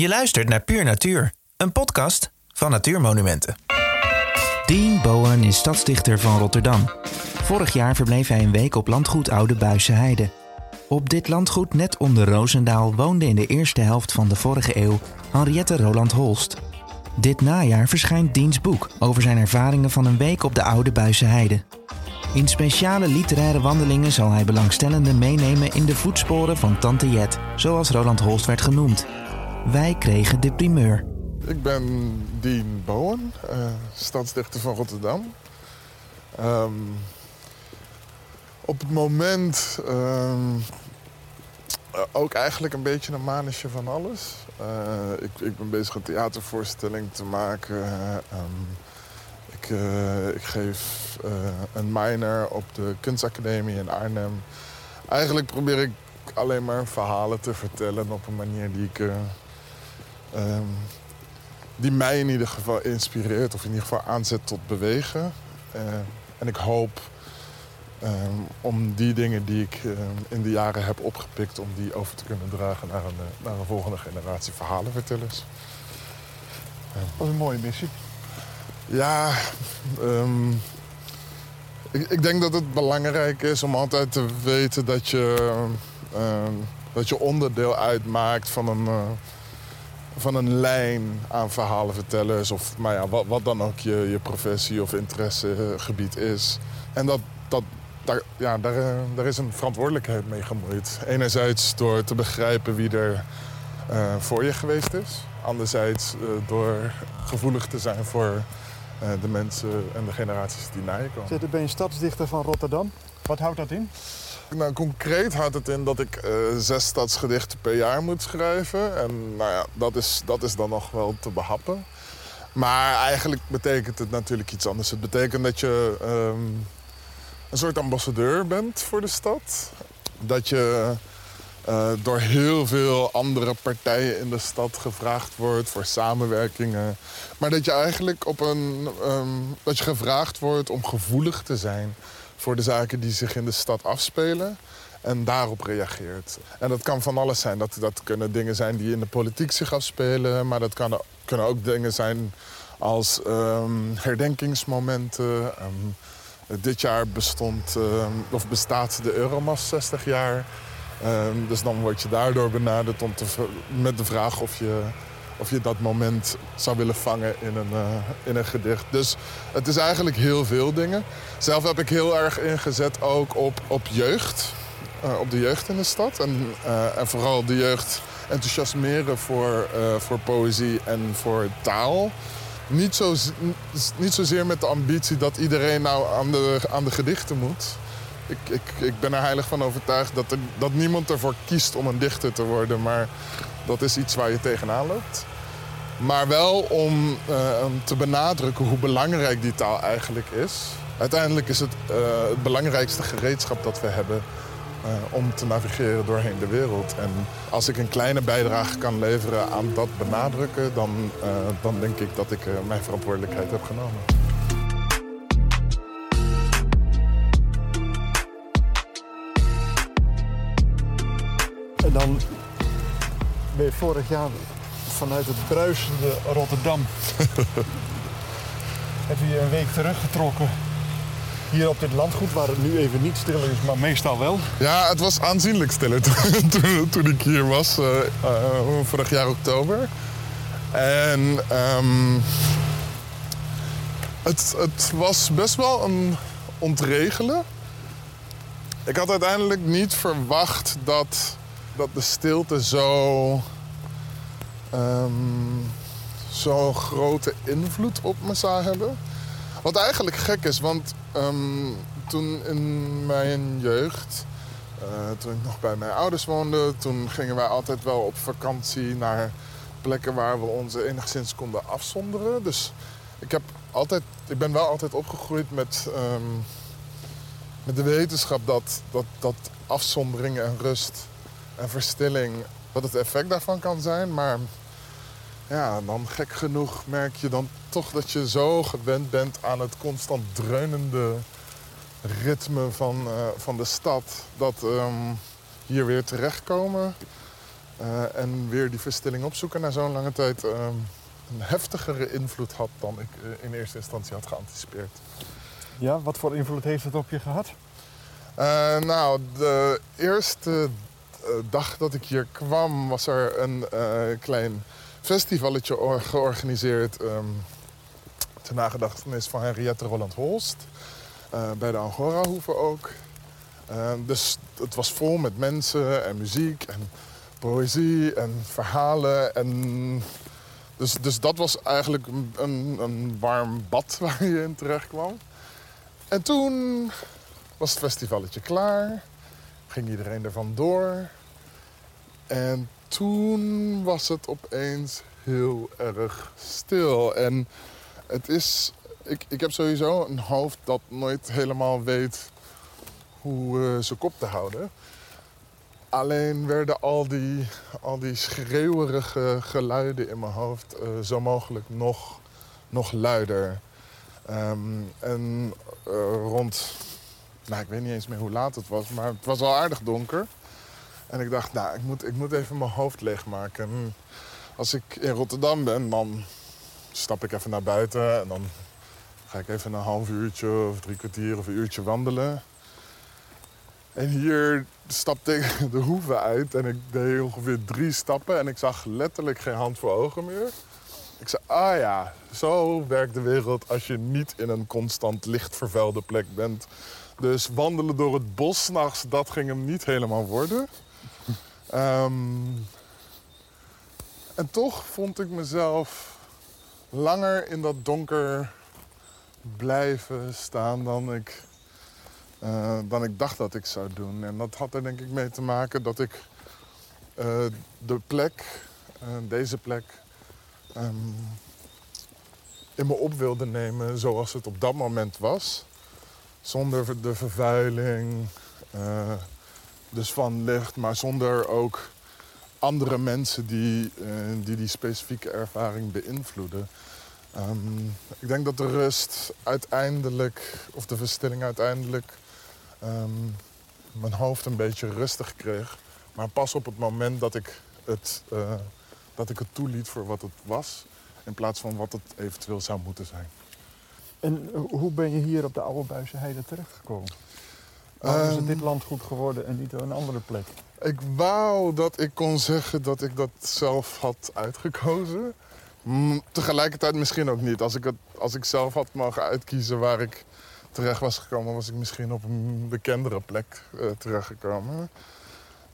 Je luistert naar Puur Natuur, een podcast van Natuurmonumenten. Dean Bowen is stadsdichter van Rotterdam. Vorig jaar verbleef hij een week op landgoed Oude Buisse Heide. Op dit landgoed net onder Roosendaal woonde in de eerste helft van de vorige eeuw Henriette Roland Holst. Dit najaar verschijnt Deans boek over zijn ervaringen van een week op de Oude Buisse Heide. In speciale literaire wandelingen zal hij belangstellenden meenemen in de voetsporen van Tante Jet, zoals Roland Holst werd genoemd. Wij kregen de primeur. Ik ben Dean Bowen, uh, stadsdichter van Rotterdam. Um, op het moment um, ook eigenlijk een beetje een manetje van alles. Uh, ik, ik, ben bezig een theatervoorstelling te maken. Um, ik, ik, geef een minor op de kunstacademie in Arnhem. Eigenlijk probeer ik alleen maar verhalen te vertellen op een manier die ik um, die mij in ieder geval inspireert of in ieder geval aanzet tot bewegen. Uh, en ik hoop um, om die dingen die ik um, in de jaren heb opgepikt, om die over te kunnen dragen naar een, uh, naar een volgende generatie verhalenvertellers. Dat is een mooie missie. Ja, ik, ik, denk dat het belangrijk is om altijd te weten dat je, dat je onderdeel uitmaakt van een uh, van een lijn aan verhalenvertellers. Of maar ja, wat, wat dan ook je, je professie of interessegebied is. En dat, dat, daar, ja, daar, eh, daar is een verantwoordelijkheid mee gemoeid. Enerzijds door te begrijpen wie er uh, voor je geweest is. Anderzijds uh, door gevoelig te zijn voor de mensen en de generaties die na je komen. Zit ben je stadsdichter van Rotterdam. Wat houdt dat in? Nou, concreet houdt het in dat ik uh, zes stadsgedichten per jaar moet schrijven. En nou ja, dat is, dat is dan nog wel te behappen. Maar eigenlijk betekent het natuurlijk iets anders. Het betekent dat je um, een soort ambassadeur bent voor de stad. Dat je uh, door heel veel andere partijen in de stad gevraagd wordt voor samenwerkingen. Maar dat je eigenlijk op een. Um, dat je gevraagd wordt om gevoelig te zijn voor de zaken die zich in de stad afspelen. En daarop reageert. En dat kan van alles zijn. Dat, dat kunnen dingen zijn die in de politiek zich afspelen. Maar dat kan, kunnen ook dingen zijn als um, herdenkingsmomenten. Um, dit jaar bestond, um, of bestaat de Euromast 60 jaar. dus dan word je daardoor benaderd om te, met de vraag of je of je dat moment zou willen vangen in een, uh, in een gedicht. Dus het is eigenlijk heel veel dingen. Zelf heb ik heel erg ingezet ook op, op jeugd. Uh, op de jeugd in de stad. En, uh, en vooral de jeugd enthousiasmeren voor, voor poëzie en voor taal. Niet, zo, niet zozeer met de ambitie dat iedereen nou aan de, aan de gedichten moet. Ik, ik, ik ben er heilig van overtuigd dat, dat niemand ervoor kiest om een dichter te worden. Maar dat is iets waar je tegenaan loopt. Maar wel om uh, te benadrukken hoe belangrijk die taal eigenlijk is. Uiteindelijk is het uh, het belangrijkste gereedschap dat we hebben uh, om te navigeren doorheen de wereld. En als ik een kleine bijdrage kan leveren aan dat benadrukken, dan, dan denk ik dat ik mijn verantwoordelijkheid heb genomen. En dan ben je vorig jaar vanuit het bruisende Rotterdam. heb je een week teruggetrokken. Hier op dit landgoed, waar het nu even niet stil is, maar meestal wel. Ja, het was aanzienlijk stiller toen, toen ik hier was, uh, uh, vorig jaar oktober. En um, het, het was best wel een ontregelen. Ik had uiteindelijk niet verwacht dat, dat de stilte zo um, zo'n grote invloed op me zou hebben. Wat eigenlijk gek is, want um, toen in mijn jeugd, uh, toen ik nog bij mijn ouders woonde, toen gingen wij altijd wel op vakantie naar plekken waar we ons enigszins konden afzonderen. Dus ik, heb altijd, ik ben wel altijd opgegroeid met, um, met de wetenschap dat, dat, dat afzondering en rust en verstilling, wat het effect daarvan kan zijn. Maar ja, dan gek genoeg merk je dan toch dat je zo gewend bent aan het constant dreunende ritme van, uh, van de stad. Dat um, hier weer terechtkomen Eh, en weer die verstilling opzoeken na zo'n lange tijd ehm, een heftigere invloed had dan ik eh, in eerste instantie had geanticipeerd. Ja, wat voor invloed heeft het op je gehad? Eh, nou, de eerste eh, dag dat ik hier kwam was er een eh, klein festivalletje or- georganiseerd. ehm ter nagedachtenis van Henriette Roland Holst. eh, bij de Angora-hoeve ook. Eh, dus het was vol met mensen en muziek en poëzie en verhalen. En dus, dus dat was eigenlijk een, een, een warm bad waar je in terecht kwam. En toen was het festivalletje klaar. Ging iedereen ervan door. En toen was het opeens heel erg stil. En het is... Ik, ik heb sowieso een hoofd dat nooit helemaal weet hoe eh, zijn kop te houden. Alleen werden al die, al die schreeuwerige geluiden in mijn hoofd eh, zo mogelijk nog, nog luider. Ehm, en eh, rond nou, ik weet niet eens meer hoe laat het was, maar het was al aardig donker. En ik dacht, nou, ik moet, ik moet even mijn hoofd leegmaken. En als ik in Rotterdam ben, dan stap ik even naar buiten en dan ga ik even een half uurtje of drie kwartier of een uurtje wandelen. En hier stapte ik de hoeve uit en ik deed ongeveer drie stappen en ik zag letterlijk geen hand voor ogen meer. Ik zei, ah ja, zo werkt de wereld als je niet in een constant lichtvervuilde plek bent. Dus wandelen door het bos s'nachts, dat ging hem niet helemaal worden. Ehm, en toch vond ik mezelf langer in dat donker blijven staan dan ik, eh, dan ik dacht dat ik zou doen. En dat had er denk ik mee te maken dat ik eh, de plek, eh, deze plek, ehm, in me op wilde nemen zoals het op dat moment was. Zonder de vervuiling, dus van licht, maar zonder ook andere mensen die eh, die, die specifieke ervaring beïnvloeden. Ehm, ik denk dat de rust uiteindelijk, of de verstilling uiteindelijk, ehm, mijn hoofd een beetje rustig kreeg. Maar pas op het moment dat ik het, eh, dat ik het toeliet voor wat het was, in plaats van wat het eventueel zou moeten zijn. En eh, hoe ben je hier op de Oude Buisse Heide terechtgekomen? Waarom is het Ehm, dit landgoed geworden en niet een andere plek? Ik wou dat ik kon zeggen dat ik dat zelf had uitgekozen. Mm, tegelijkertijd misschien ook niet. Als ik, het, als ik zelf had mogen uitkiezen waar ik terecht was gekomen, was ik misschien op een bekendere plek eh, terechtgekomen.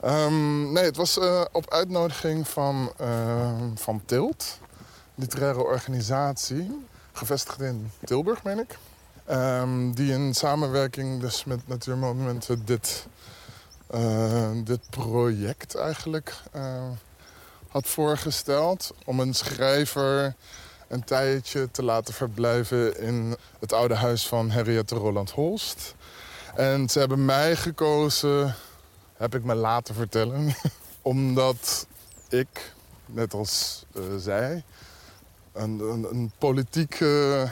Ehm, nee, het was eh, op uitnodiging van, eh, van Tilt, literaire organisatie, gevestigd in Tilburg, meen ik. Ehm, die in samenwerking dus met Natuurmonumenten dit eh, dit project eigenlijk eh, had voorgesteld. Om een schrijver een tijdje te laten verblijven in het oude huis van Henriette Roland Holst. En ze hebben mij gekozen, heb ik me laten vertellen, omdat ik, net als eh, zij, een, een, een, politiek, eh, eh,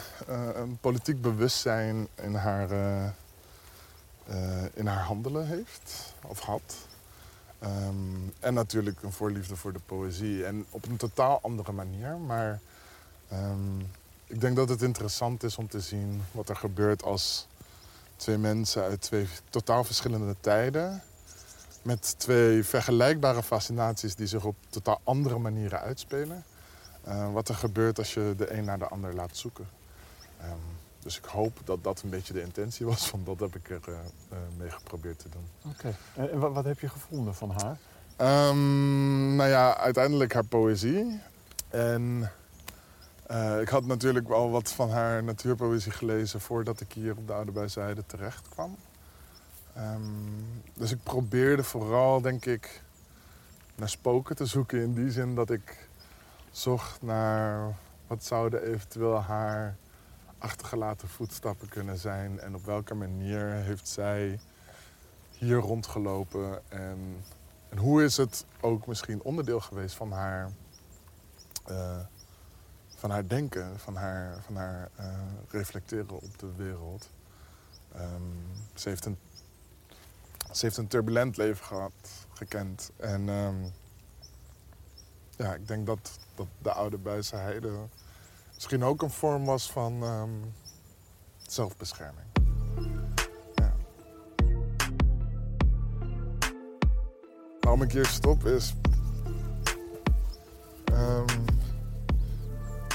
politiek bewustzijn in haar, eh, in haar handelen heeft, of had. Ehm, en natuurlijk een voorliefde voor de poëzie. En op een totaal andere manier. Maar ehm, ik denk dat het interessant is om te zien wat er gebeurt als twee mensen uit twee totaal verschillende tijden. Met twee vergelijkbare fascinaties die zich op totaal andere manieren uitspelen. Eh, wat er gebeurt als je de een naar de ander laat zoeken. Ehm, dus ik hoop dat dat een beetje de intentie was, want dat heb ik er eh, eh, mee geprobeerd te doen. Oké. En en wat, wat heb je gevonden van haar? Ehm, nou ja, uiteindelijk haar poëzie. En ik had natuurlijk wel wat van haar natuurpoëzie gelezen voordat ik hier op de Oude Buizijde terecht kwam. Ehm, dus ik probeerde vooral, denk ik, naar spoken te zoeken. In die zin dat ik zocht naar wat zouden eventueel haar achtergelaten voetstappen kunnen zijn. En op welke manier heeft zij hier rondgelopen. En, en hoe is het ook misschien onderdeel geweest van haar, eh, van haar denken, van haar, van haar eh, reflecteren op de wereld. Ehm, ze, heeft een, ze heeft een turbulent leven gehad, gekend. En ehm, ja, ik denk dat, dat de oude Buisse Heide misschien ook een vorm was van ehm, zelfbescherming. Ja. Waarom ik hier stop is. ehm,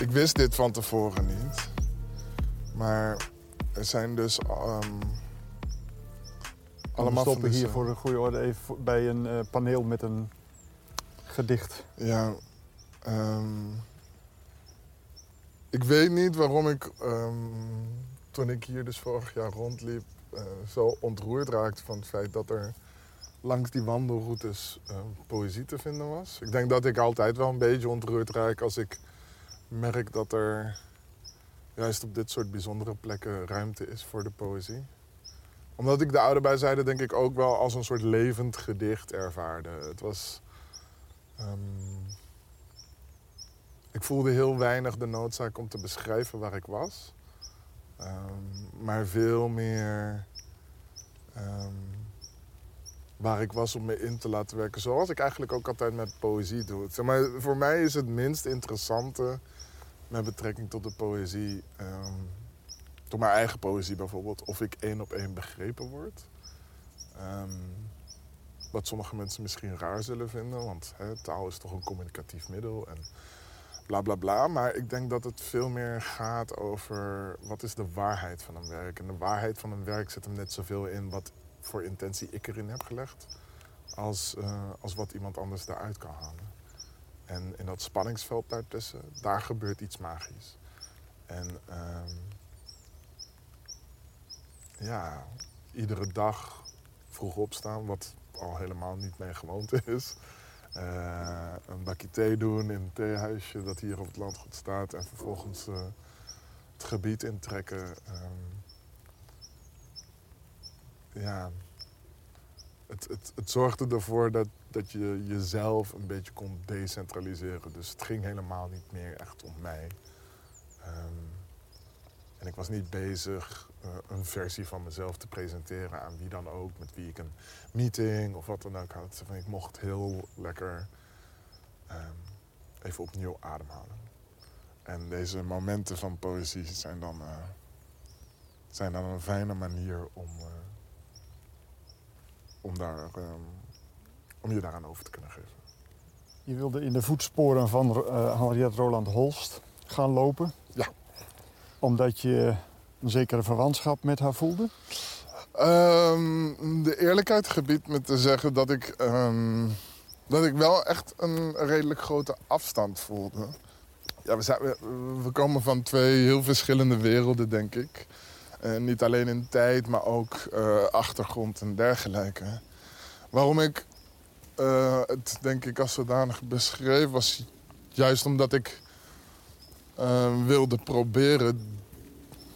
ik wist dit van tevoren niet. Maar er zijn dus. We allemaal van stoppen hier voor de goede orde even bij een eh, paneel met een gedicht. Ja, ehm, ik weet niet waarom ik ehm, toen ik hier dus vorig jaar rondliep eh, zo ontroerd raakte van het feit dat er langs die wandelroutes eh, poëzie te vinden was. Ik denk dat ik altijd wel een beetje ontroerd raak als ik merk dat er juist op dit soort bijzondere plekken ruimte is voor de poëzie. Omdat ik de oude bijzijde denk ik ook wel als een soort levend gedicht ervaarde. Het was... Ehm, ik voelde heel weinig de noodzaak om te beschrijven waar ik was. Ehm, maar veel meer ehm, waar ik was om me in te laten werken. Zoals ik eigenlijk ook altijd met poëzie doe. Maar, voor mij is het minst interessante met betrekking tot de poëzie... ehm, tot mijn eigen poëzie bijvoorbeeld, of ik één op één begrepen word. Wat sommige mensen misschien raar zullen vinden, want taal is toch een communicatief middel en bla bla bla. Maar ik denk dat het veel meer gaat over wat is de waarheid van een werk. En de waarheid van een werk zit hem net zoveel in wat voor intentie ik erin heb gelegd, als, eh, als wat iemand anders daaruit kan halen. En in dat spanningsveld daartussen, daar gebeurt iets magisch. En ehm, ja, iedere dag vroeg opstaan, wat al helemaal niet mijn gewoonte is. Eh, een bakje thee doen in een theehuisje dat hier op het landgoed staat. En vervolgens eh, het gebied intrekken. Ehm, ja, het, het, het zorgde ervoor dat, dat je jezelf een beetje kon decentraliseren. Dus het ging helemaal niet meer echt om mij. Ehm, en ik was niet bezig een versie van mezelf te presenteren aan wie dan ook, met wie ik een meeting of wat dan ook had. Van, Ik mocht heel lekker ehm, even opnieuw ademhalen. En deze momenten van poëzie zijn dan, eh, zijn dan een fijne manier om, eh, om, daar, ehm, om je daaraan over te kunnen geven. Je wilde in de voetsporen van eh Henriette Roland Holst gaan lopen. Ja. Omdat je een zekere verwantschap met haar voelde. Ehm, de eerlijkheid gebiedt me te zeggen dat ik, ehm, dat ik wel echt een redelijk grote afstand voelde. Ja, we, zijn, we, komen van twee heel verschillende werelden, denk ik. Eh, niet alleen in tijd, maar ook eh, achtergrond en dergelijke. Waarom ik eh, het, denk ik, als zodanig beschreef, was juist omdat ik wilde proberen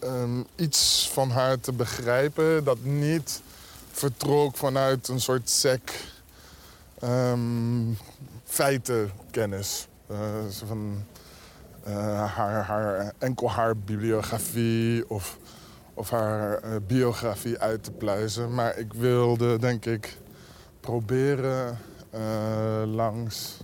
ehm, iets van haar te begrijpen dat niet vertrok vanuit een soort sec ehm, feitenkennis. Eh, van eh, haar, haar, enkel haar bibliografie of, of haar eh, biografie uit te pluizen. Maar ik wilde, denk ik, proberen langs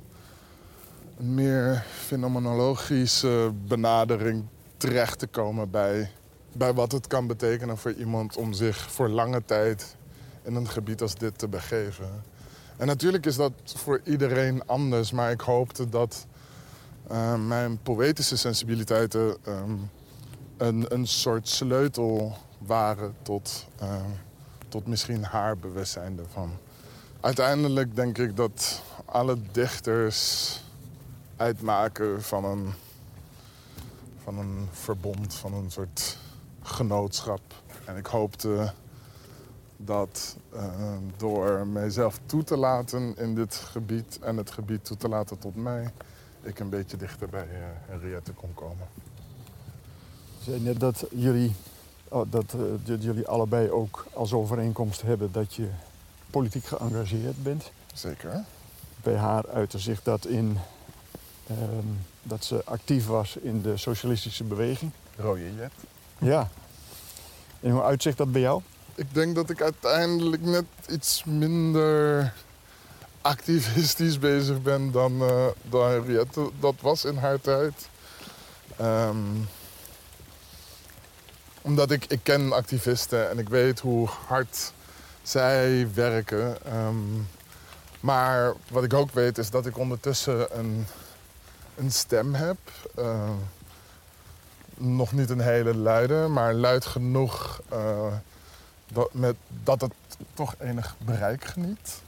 een meer fenomenologische benadering terecht te komen bij, bij wat het kan betekenen voor iemand om zich voor lange tijd in een gebied als dit te begeven. En natuurlijk is dat voor iedereen anders, maar ik hoopte dat eh, mijn poëtische sensibiliteiten ehm, een, een soort sleutel waren tot, eh, tot misschien haar bewustzijn ervan. Uiteindelijk denk ik dat alle dichters uitmaken van een, van een verbond, van een soort genootschap. En ik hoopte dat eh, door mijzelf toe te laten in dit gebied en het gebied toe te laten tot mij, ik een beetje dichter bij eh, Henriette kon komen. Je zei net dat jullie, oh, dat, eh, dat jullie allebei ook als overeenkomst hebben dat je politiek geëngageerd bent. Zeker. Bij haar uitte zich dat in ehm, dat ze actief was in de socialistische beweging. Rode jet. Ja. En hoe uitzicht dat bij jou? Ik denk dat ik uiteindelijk net iets minder activistisch bezig ben dan, uh, dan Henriette dat was in haar tijd. Ehm, omdat ik, ik ken activisten en ik weet hoe hard zij werken. Ehm, maar wat ik ook weet is dat ik ondertussen een, een stem heb. Uh, nog niet een hele luide, maar luid genoeg uh, dat, met, dat het toch enig bereik geniet.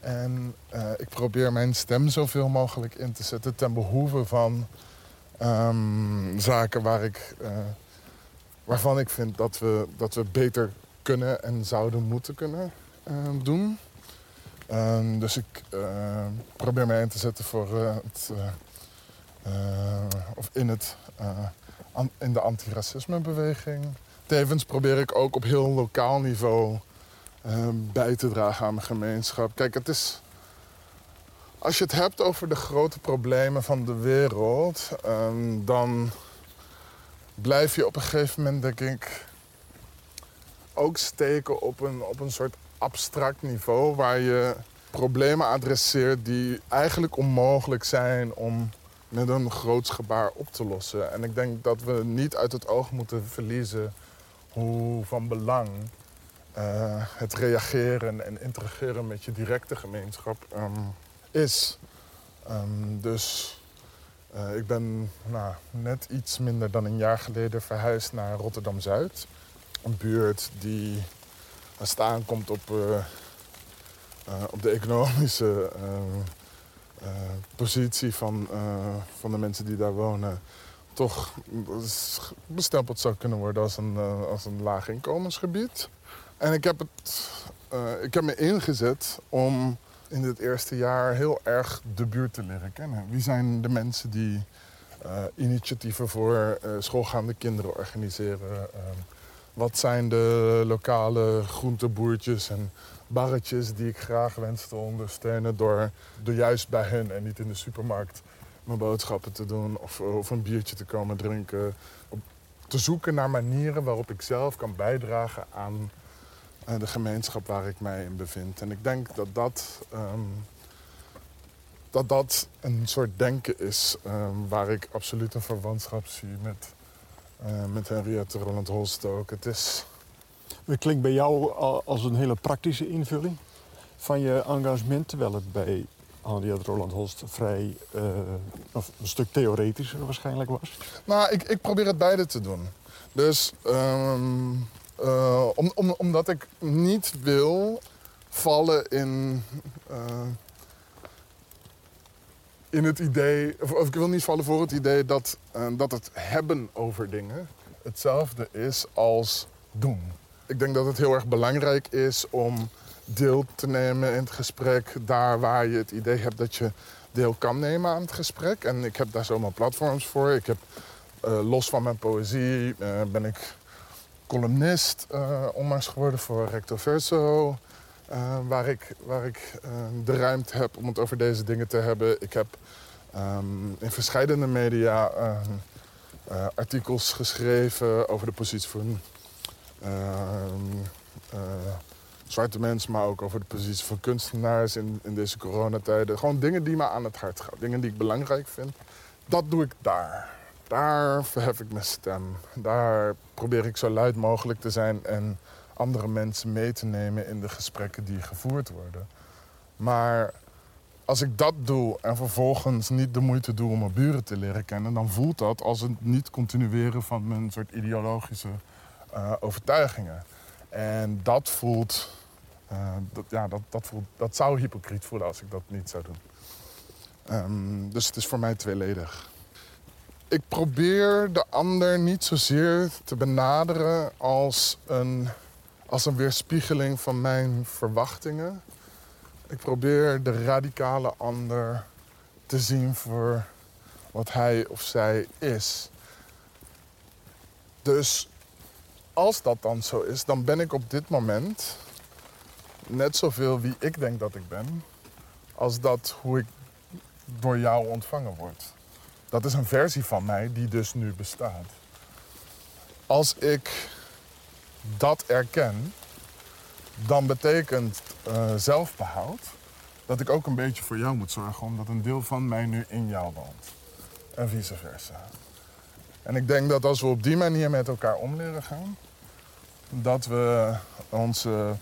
En uh, ik probeer mijn stem zoveel mogelijk in te zetten ten behoeve van um, zaken waar ik, uh, waarvan ik vind dat we, dat we beter kunnen en zouden moeten kunnen doen. Um, dus ik probeer mij in te zetten voor het, of in het in de antiracismebeweging. Tevens probeer ik ook op heel lokaal niveau uh, bij te dragen aan mijn gemeenschap. Kijk, het is. Als je het hebt over de grote problemen van de wereld, um, dan blijf je op een gegeven moment, denk ik, ook steken op een, op een soort abstract niveau waar je problemen adresseert die eigenlijk onmogelijk zijn om met een groots gebaar op te lossen. En ik denk dat we niet uit het oog moeten verliezen hoe van belang uh, het reageren en interageren met je directe gemeenschap um, is. Um, dus uh, ik ben nou, net iets minder dan een jaar geleden verhuisd naar Rotterdam Zuid. Een buurt die staan komt op, op de economische uh, positie van, uh, van de mensen die daar wonen toch bestempeld zou kunnen worden als een, uh, als een laag inkomensgebied. En ik heb, het, ik heb me ingezet om in dit eerste jaar heel erg de buurt te leren kennen. Wie zijn de mensen die initiatieven voor schoolgaande kinderen organiseren? wat zijn de lokale groenteboertjes en barretjes die ik graag wens te ondersteunen door, door juist bij hen en niet in de supermarkt mijn boodschappen te doen of, of een biertje te komen drinken. Te zoeken naar manieren waarop ik zelf kan bijdragen aan uh, de gemeenschap waar ik mij in bevind. En ik denk dat dat, um, dat, dat een soort denken is um, waar ik absoluut een verwantschap zie met, uh, met Henriette Roland Holst ook. Het is dat klinkt bij jou als een hele praktische invulling van je engagement, terwijl het bij Henriette Roland Holst vrij uh, een stuk theoretischer waarschijnlijk was. Nou, ik, ik probeer het beide te doen. Dus um, uh, om, om, omdat ik niet wil vallen in, uh, in het idee, of, of, ik wil niet vallen voor het idee dat, dat het hebben over dingen hetzelfde is als doen ik denk dat het heel erg belangrijk is om deel te nemen in het gesprek daar waar je het idee hebt dat je deel kan nemen aan het gesprek. En ik heb daar zomaar platforms voor. Ik heb uh, los van mijn poëzie uh, ben ik columnist uh, onlangs geworden voor Recto Verso. waar ik, waar ik de ruimte heb om het over deze dingen te hebben. Ik heb um, in verschillende media artikels geschreven over de positie van Ehm, eh, zwarte mensen, maar ook over de positie van kunstenaars in, in deze coronatijden. Gewoon dingen die me aan het hart gaan, dingen die ik belangrijk vind. Dat doe ik daar. Daar verhef ik mijn stem. Daar probeer ik zo luid mogelijk te zijn en andere mensen mee te nemen in de gesprekken die gevoerd worden. Maar als ik dat doe en vervolgens niet de moeite doe om mijn buren te leren kennen, dan voelt dat als het niet continueren van mijn soort ideologische uh, overtuigingen. En dat voelt, uh, dat, ja, dat, dat, voelt, dat zou hypocriet voelen als ik dat niet zou doen. Um, dus het is voor mij tweeledig. Ik probeer de ander niet zozeer te benaderen als een, als een weerspiegeling van mijn verwachtingen. Ik probeer de radicale ander te zien voor wat hij of zij is. Dus als dat dan zo is, dan ben ik op dit moment net zoveel wie ik denk dat ik ben, als dat hoe ik door jou ontvangen word. Dat is een versie van mij die dus nu bestaat. Als ik dat erken, dan betekent uh, zelfbehoud dat ik ook een beetje voor jou moet zorgen, omdat een deel van mij nu in jou woont. En vice versa. En ik denk dat als we op die manier met elkaar om leren gaan, dat we onze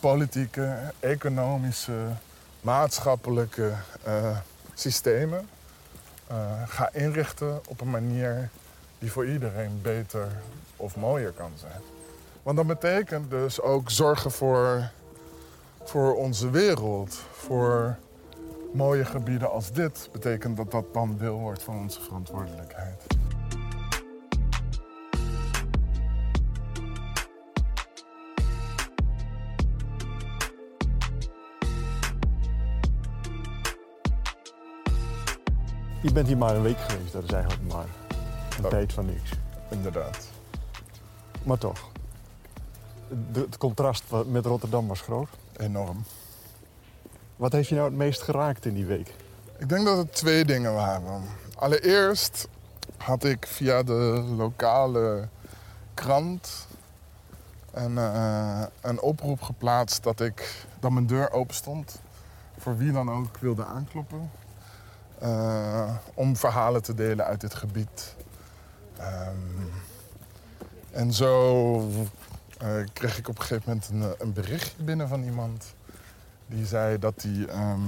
politieke, economische, maatschappelijke uh, systemen uh, gaan inrichten op een manier die voor iedereen beter of mooier kan zijn. Want dat betekent dus ook zorgen voor, voor onze wereld, voor mooie gebieden als dit. Betekent dat dat dan deel wordt van onze verantwoordelijkheid. Je bent hier maar een week geweest, dat is eigenlijk maar een Oh. tijd van niks. Inderdaad. Maar toch, de- het contrast met Rotterdam was groot. Enorm. Wat heeft je nou het meest geraakt in die week? Ik denk dat het twee dingen waren. Allereerst had ik via de lokale krant een, eh, een oproep geplaatst dat, ik, dat mijn deur open stond. Voor wie dan ook wilde aankloppen. Eh, om verhalen te delen uit dit gebied. Ehm, en zo eh, kreeg ik op een gegeven moment een, eh, een berichtje binnen van iemand. Die zei dat hij ehm,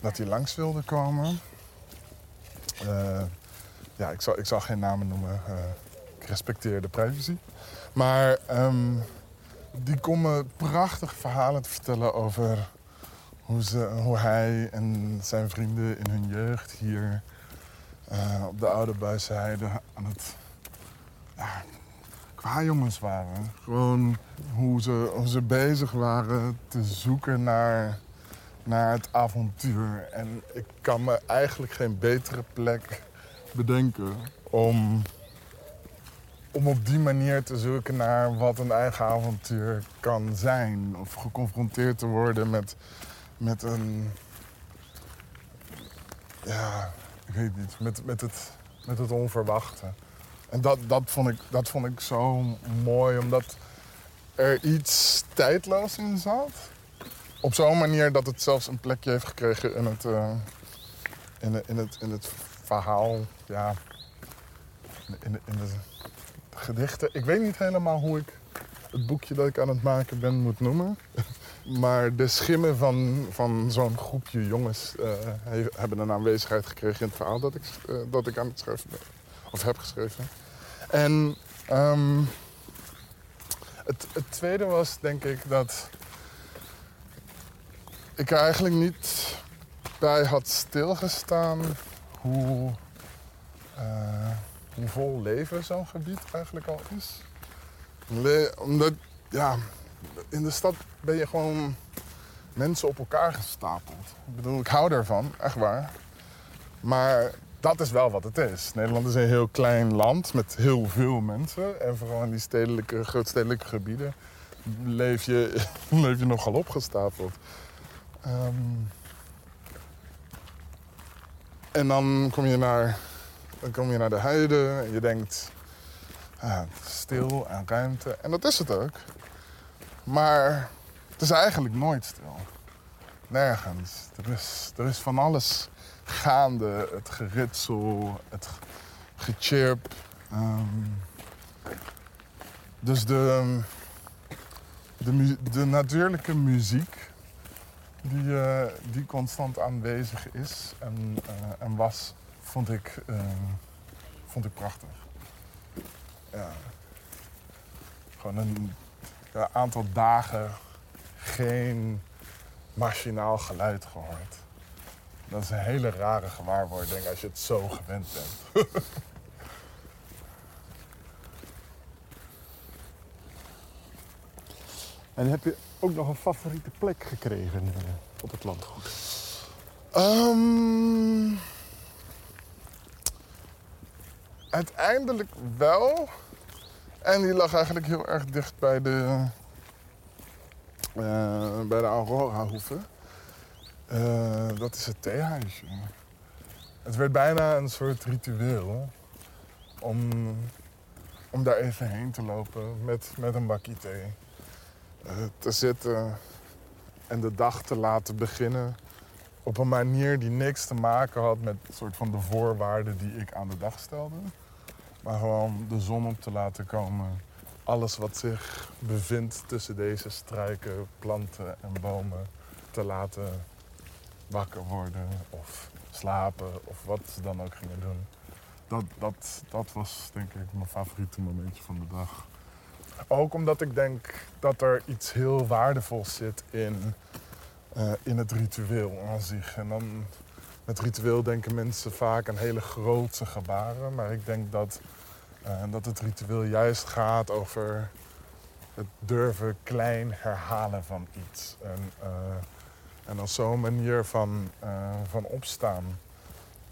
dat hij langs wilde komen. Ja, ik zal, ik zal geen namen noemen. ik respecteer de privacy. Maar ehm, die kon me prachtige verhalen te vertellen over hoe, hij en zijn vrienden in hun jeugd hier eh, op de Oude Buisheide aan het ja, qua jongens waren. Gewoon hoe ze, hoe ze bezig waren te zoeken naar naar het avontuur. En ik kan me eigenlijk geen betere plek bedenken om, om op die manier te zoeken naar wat een eigen avontuur kan zijn. Of geconfronteerd te worden met, met een. Ja, ik weet niet, met, met, het, met het onverwachte. En dat, dat, vond ik, dat vond ik zo mooi, omdat er iets tijdloos in zat op zo'n manier dat het zelfs een plekje heeft gekregen in het, eh, in, de- in het, in het verhaal. Ja, in, de, in de gedichten. Ik weet niet helemaal hoe ik het boekje dat ik aan het maken ben moet noemen. Maar de schimmen van, van zo'n groepje jongens eh, he- hebben een aanwezigheid gekregen in het verhaal dat ik, eh, dat ik aan het schrijven ben. Of heb geschreven. En ehm, het, het tweede was denk ik dat ik er eigenlijk niet bij had stilgestaan hoe, eh, hoe vol leven zo'n gebied eigenlijk al is. Omdat, ja, in de stad ben je gewoon mensen op elkaar gestapeld. Ik bedoel, ik hou daarvan, echt waar. Maar dat is wel wat het is. Nederland is een heel klein land met heel veel mensen. En vooral in die stedelijke, grootstedelijke gebieden leef je, leef je nogal opgestapeld. Ehm, en dan kom je naar, dan kom je naar de heide en je denkt, ah, stil en ruimte. En dat is het ook. Maar het is eigenlijk nooit stil. Nergens. Er is, er is van alles gaande. Het geritsel, het gechirp. Ehm, dus de, de, de natuurlijke muziek die, eh, die constant aanwezig is en, eh, en was, vond ik, eh, vond ik prachtig. Ja. Gewoon een ja, aantal dagen geen machinaal geluid gehoord. Dat is een hele rare gewaarwording als je het zo gewend bent. En heb je ook nog een favoriete plek gekregen eh, op het landgoed? Ehm, uiteindelijk wel. En die lag eigenlijk heel erg dicht bij de, eh, bij de Aurora-hoeve. Eh, dat is het theehuisje. Het werd bijna een soort ritueel om, om daar even heen te lopen met, met een bakje thee. Eh, te zitten, en de dag te laten beginnen op een manier die niks te maken had met soort van de voorwaarden die ik aan de dag stelde. Maar gewoon de zon op te laten komen. Alles wat zich bevindt tussen deze struiken, planten en bomen te laten wakker worden of slapen of wat ze dan ook gingen doen. Dat, dat, dat was denk ik mijn favoriete momentje van de dag. Ook omdat ik denk dat er iets heel waardevols zit in, uh, in het ritueel aan zich. En dan met ritueel denken mensen vaak aan hele grootse gebaren. Maar ik denk dat, uh, dat het ritueel juist gaat over het durven klein herhalen van iets. En, uh, en als zo'n manier van, van opstaan.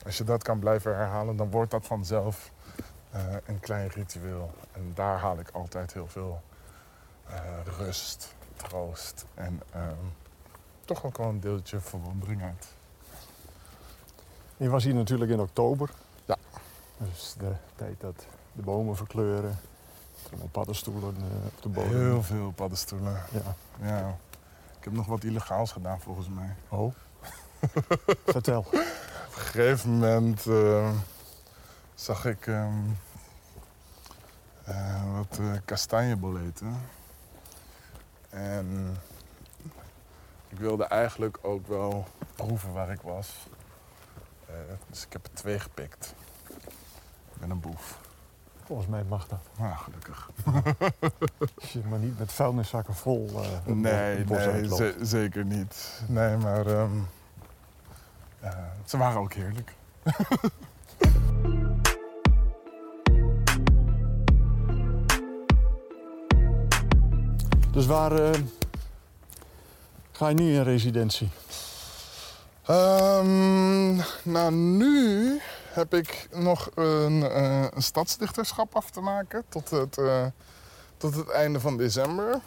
Als je dat kan blijven herhalen, dan wordt dat vanzelf een klein ritueel. En daar haal ik altijd heel veel rust, troost en toch ook wel een deeltje verwondering uit. Je was hier natuurlijk in oktober. Ja. Dus de tijd dat de bomen verkleuren. Allemaal paddenstoelen eh, op de bodem. Heel veel paddenstoelen. Ja. ja. Ik heb nog wat illegaals gedaan volgens mij. Oh. Vertel. Op een gegeven moment uh, zag ik um, uh, wat uh, kastanjeboleten. En ik wilde eigenlijk ook wel proeven waar ik was. Uh, dus ik heb er twee gepikt. Ik ben een boef. Volgens mij mag dat. Nou, gelukkig. Als je maar niet met vuilniszakken vol uh, Nee, nee ze zeker niet. Nee, maar um, ze waren ook heerlijk. Dus waar uh, ga je nu in residentie? Um, nou, nu heb ik nog een, uh, een, stadsdichterschap af te maken tot het, uh, tot het einde van december.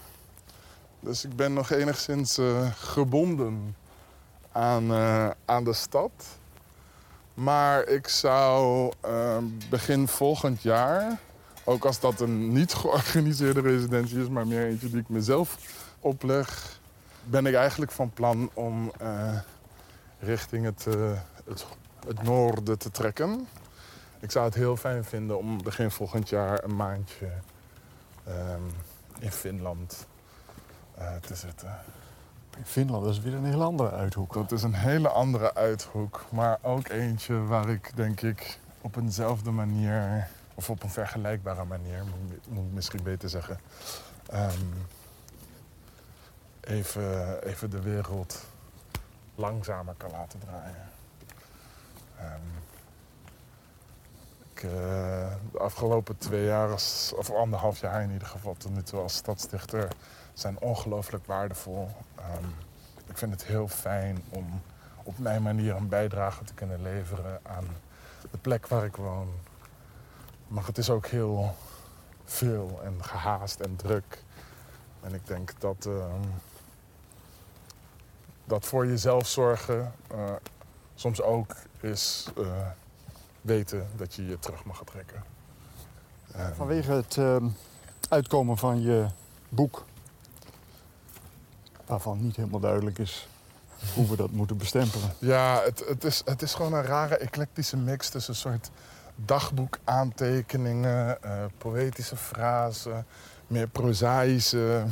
Dus ik ben nog enigszins gebonden aan, aan de stad. Maar ik zou ehm, begin volgend jaar ook als dat een niet georganiseerde residentie is, maar meer eentje die ik mezelf opleg, ben ik eigenlijk van plan om richting het, uh, het, het, noorden te trekken. Ik zou het heel fijn vinden om begin volgend jaar een maandje um, in Finland uh, te zitten. Finland is weer een hele andere uithoek. Dat is een hele andere uithoek, maar ook eentje waar ik denk ik op eenzelfde manier of op een vergelijkbare manier, moet ik misschien beter zeggen. Um, even, even de wereld langzamer kan laten draaien. Um, ik, uh, de afgelopen twee jaar, of anderhalf jaar in ieder geval, tot nu toe als stadsdichter, zijn ongelooflijk waardevol. Um, ik vind het heel fijn om op mijn manier een bijdrage te kunnen leveren aan de plek waar ik woon, maar het is ook heel veel en gehaast en druk. En ik denk dat, uh, dat voor jezelf zorgen uh, soms ook is uh, weten dat je je terug mag trekken. Vanwege het ehm, uitkomen van je boek, waarvan niet helemaal duidelijk is hoe we dat moeten bestempelen. Ja, het, het, is, het is gewoon een rare eclectische mix tussen een soort dagboekaantekeningen, uh, poëtische frasen, meer prozaïsche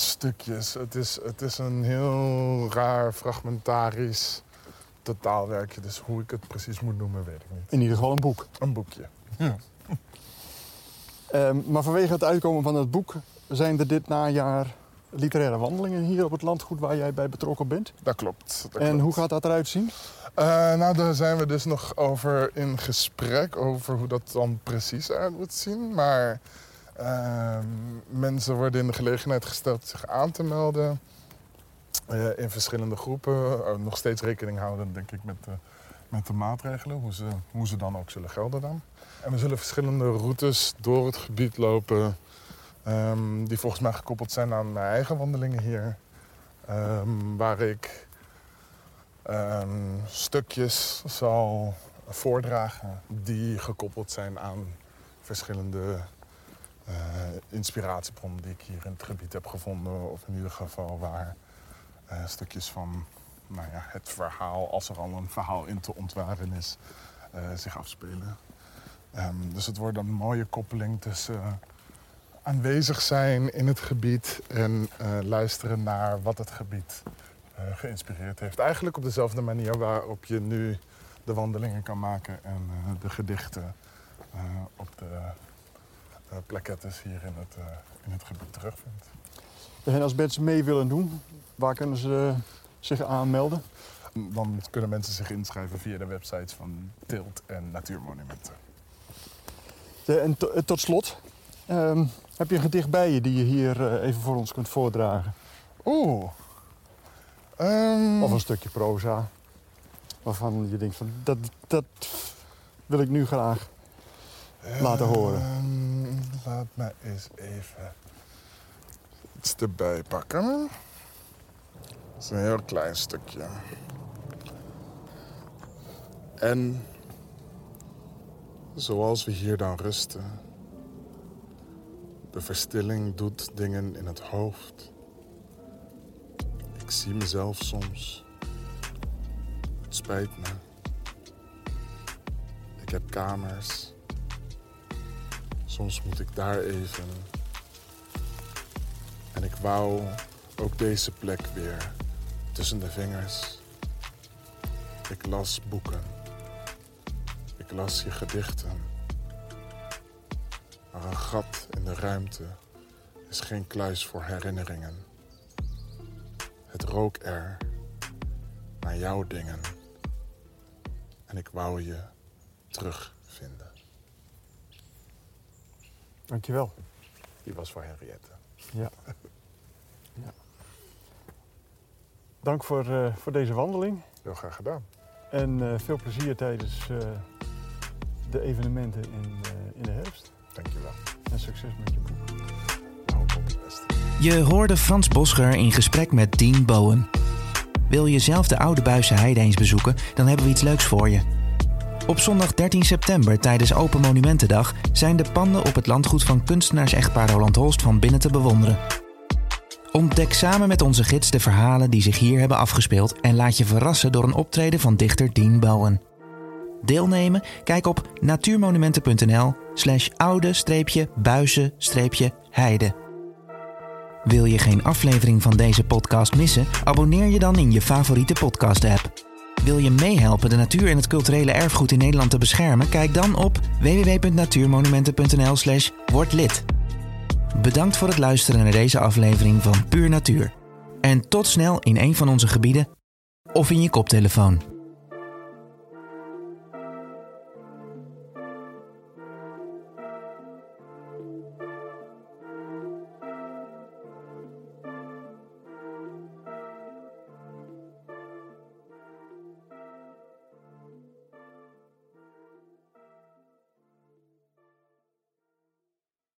stukjes. Het is, het is een heel raar, fragmentarisch totaalwerkje. Dus hoe ik het precies moet noemen, weet ik niet. In ieder geval een boek. Een boekje, ja. um, maar vanwege het uitkomen van het boek zijn er dit najaar literaire wandelingen hier op het landgoed waar jij bij betrokken bent. Dat klopt. Dat en klopt. hoe gaat dat eruit zien? Uh, nou, daar zijn we dus nog over in gesprek over hoe dat dan precies eruit moet zien. Maar uh, mensen worden in de gelegenheid gesteld zich aan te melden. Uh, in verschillende groepen. nog steeds rekening houden, denk ik, met de, met de maatregelen. Hoe ze, hoe ze dan ook zullen gelden dan. En we zullen verschillende routes door het gebied lopen. Um, die volgens mij gekoppeld zijn aan mijn eigen wandelingen hier. Um, waar ik stukjes zal voordragen die gekoppeld zijn aan verschillende uh, inspiratiebronnen die ik hier in het gebied heb gevonden. Of in ieder geval waar eh, stukjes van nou ja, het verhaal, als er al een verhaal in te ontwaren is, eh, zich afspelen. Ehm, dus het wordt een mooie koppeling tussen aanwezig zijn in het gebied en luisteren naar wat het gebied geïnspireerd heeft. Eigenlijk op dezelfde manier waarop je nu de wandelingen kan maken en de gedichten op de plakettes hier in het, uh, in het gebied terugvindt. En als mensen mee willen doen, waar kunnen ze zich aanmelden? Dan kunnen mensen zich inschrijven via de websites van Tilt en Natuurmonumenten. De, en to, tot slot, um, heb je een gedicht bij je die je hier uh, even voor ons kunt voordragen? Oeh. Um... Of een stukje proza. Waarvan je denkt van dat, dat wil ik nu graag laten horen. Laat mij eens even iets erbij pakken. Het is een heel klein stukje. En zoals we hier dan rusten. De verstilling doet dingen in het hoofd. Ik zie mezelf soms. Het spijt me. Ik heb kamers. Soms moet ik daar even. En ik wou ook deze plek weer tussen de vingers. Ik las boeken. Ik las je gedichten. Maar een gat in de ruimte is geen kluis voor herinneringen. Het rook er naar jouw dingen. En ik wou je terugvinden. Dankjewel. Die was voor Henriette. Ja. ja. Dank voor, uh, voor deze wandeling. Heel graag gedaan. En uh, veel plezier tijdens uh, de evenementen in, in de herfst. Dankjewel. En succes met je boek. Nou, op het beste. Je hoorde Frans Boscher in gesprek met Dean Bowen. Wil je zelf de Oude Buisse Heide eens bezoeken, dan hebben we iets leuks voor je. Op zondag 13 september tijdens Open Monumentendag zijn de panden op het landgoed van kunstenaars-echtpaar Roland Holst van binnen te bewonderen. Ontdek samen met onze gids de verhalen die zich hier hebben afgespeeld en laat je verrassen door een optreden van dichter Dean Bowen. Deelnemen? Kijk op natuurmonumenten.nl slash oude-buizen-heide. Wil je geen aflevering van deze podcast missen? Abonneer je dan in je favoriete podcast-app. Wil je meehelpen de natuur en het culturele erfgoed in Nederland te beschermen? Kijk dan op www.natuurmonumenten.nl slash word lid. Bedankt voor het luisteren naar deze aflevering van Puur Natuur. En tot snel in een van onze gebieden of in je koptelefoon.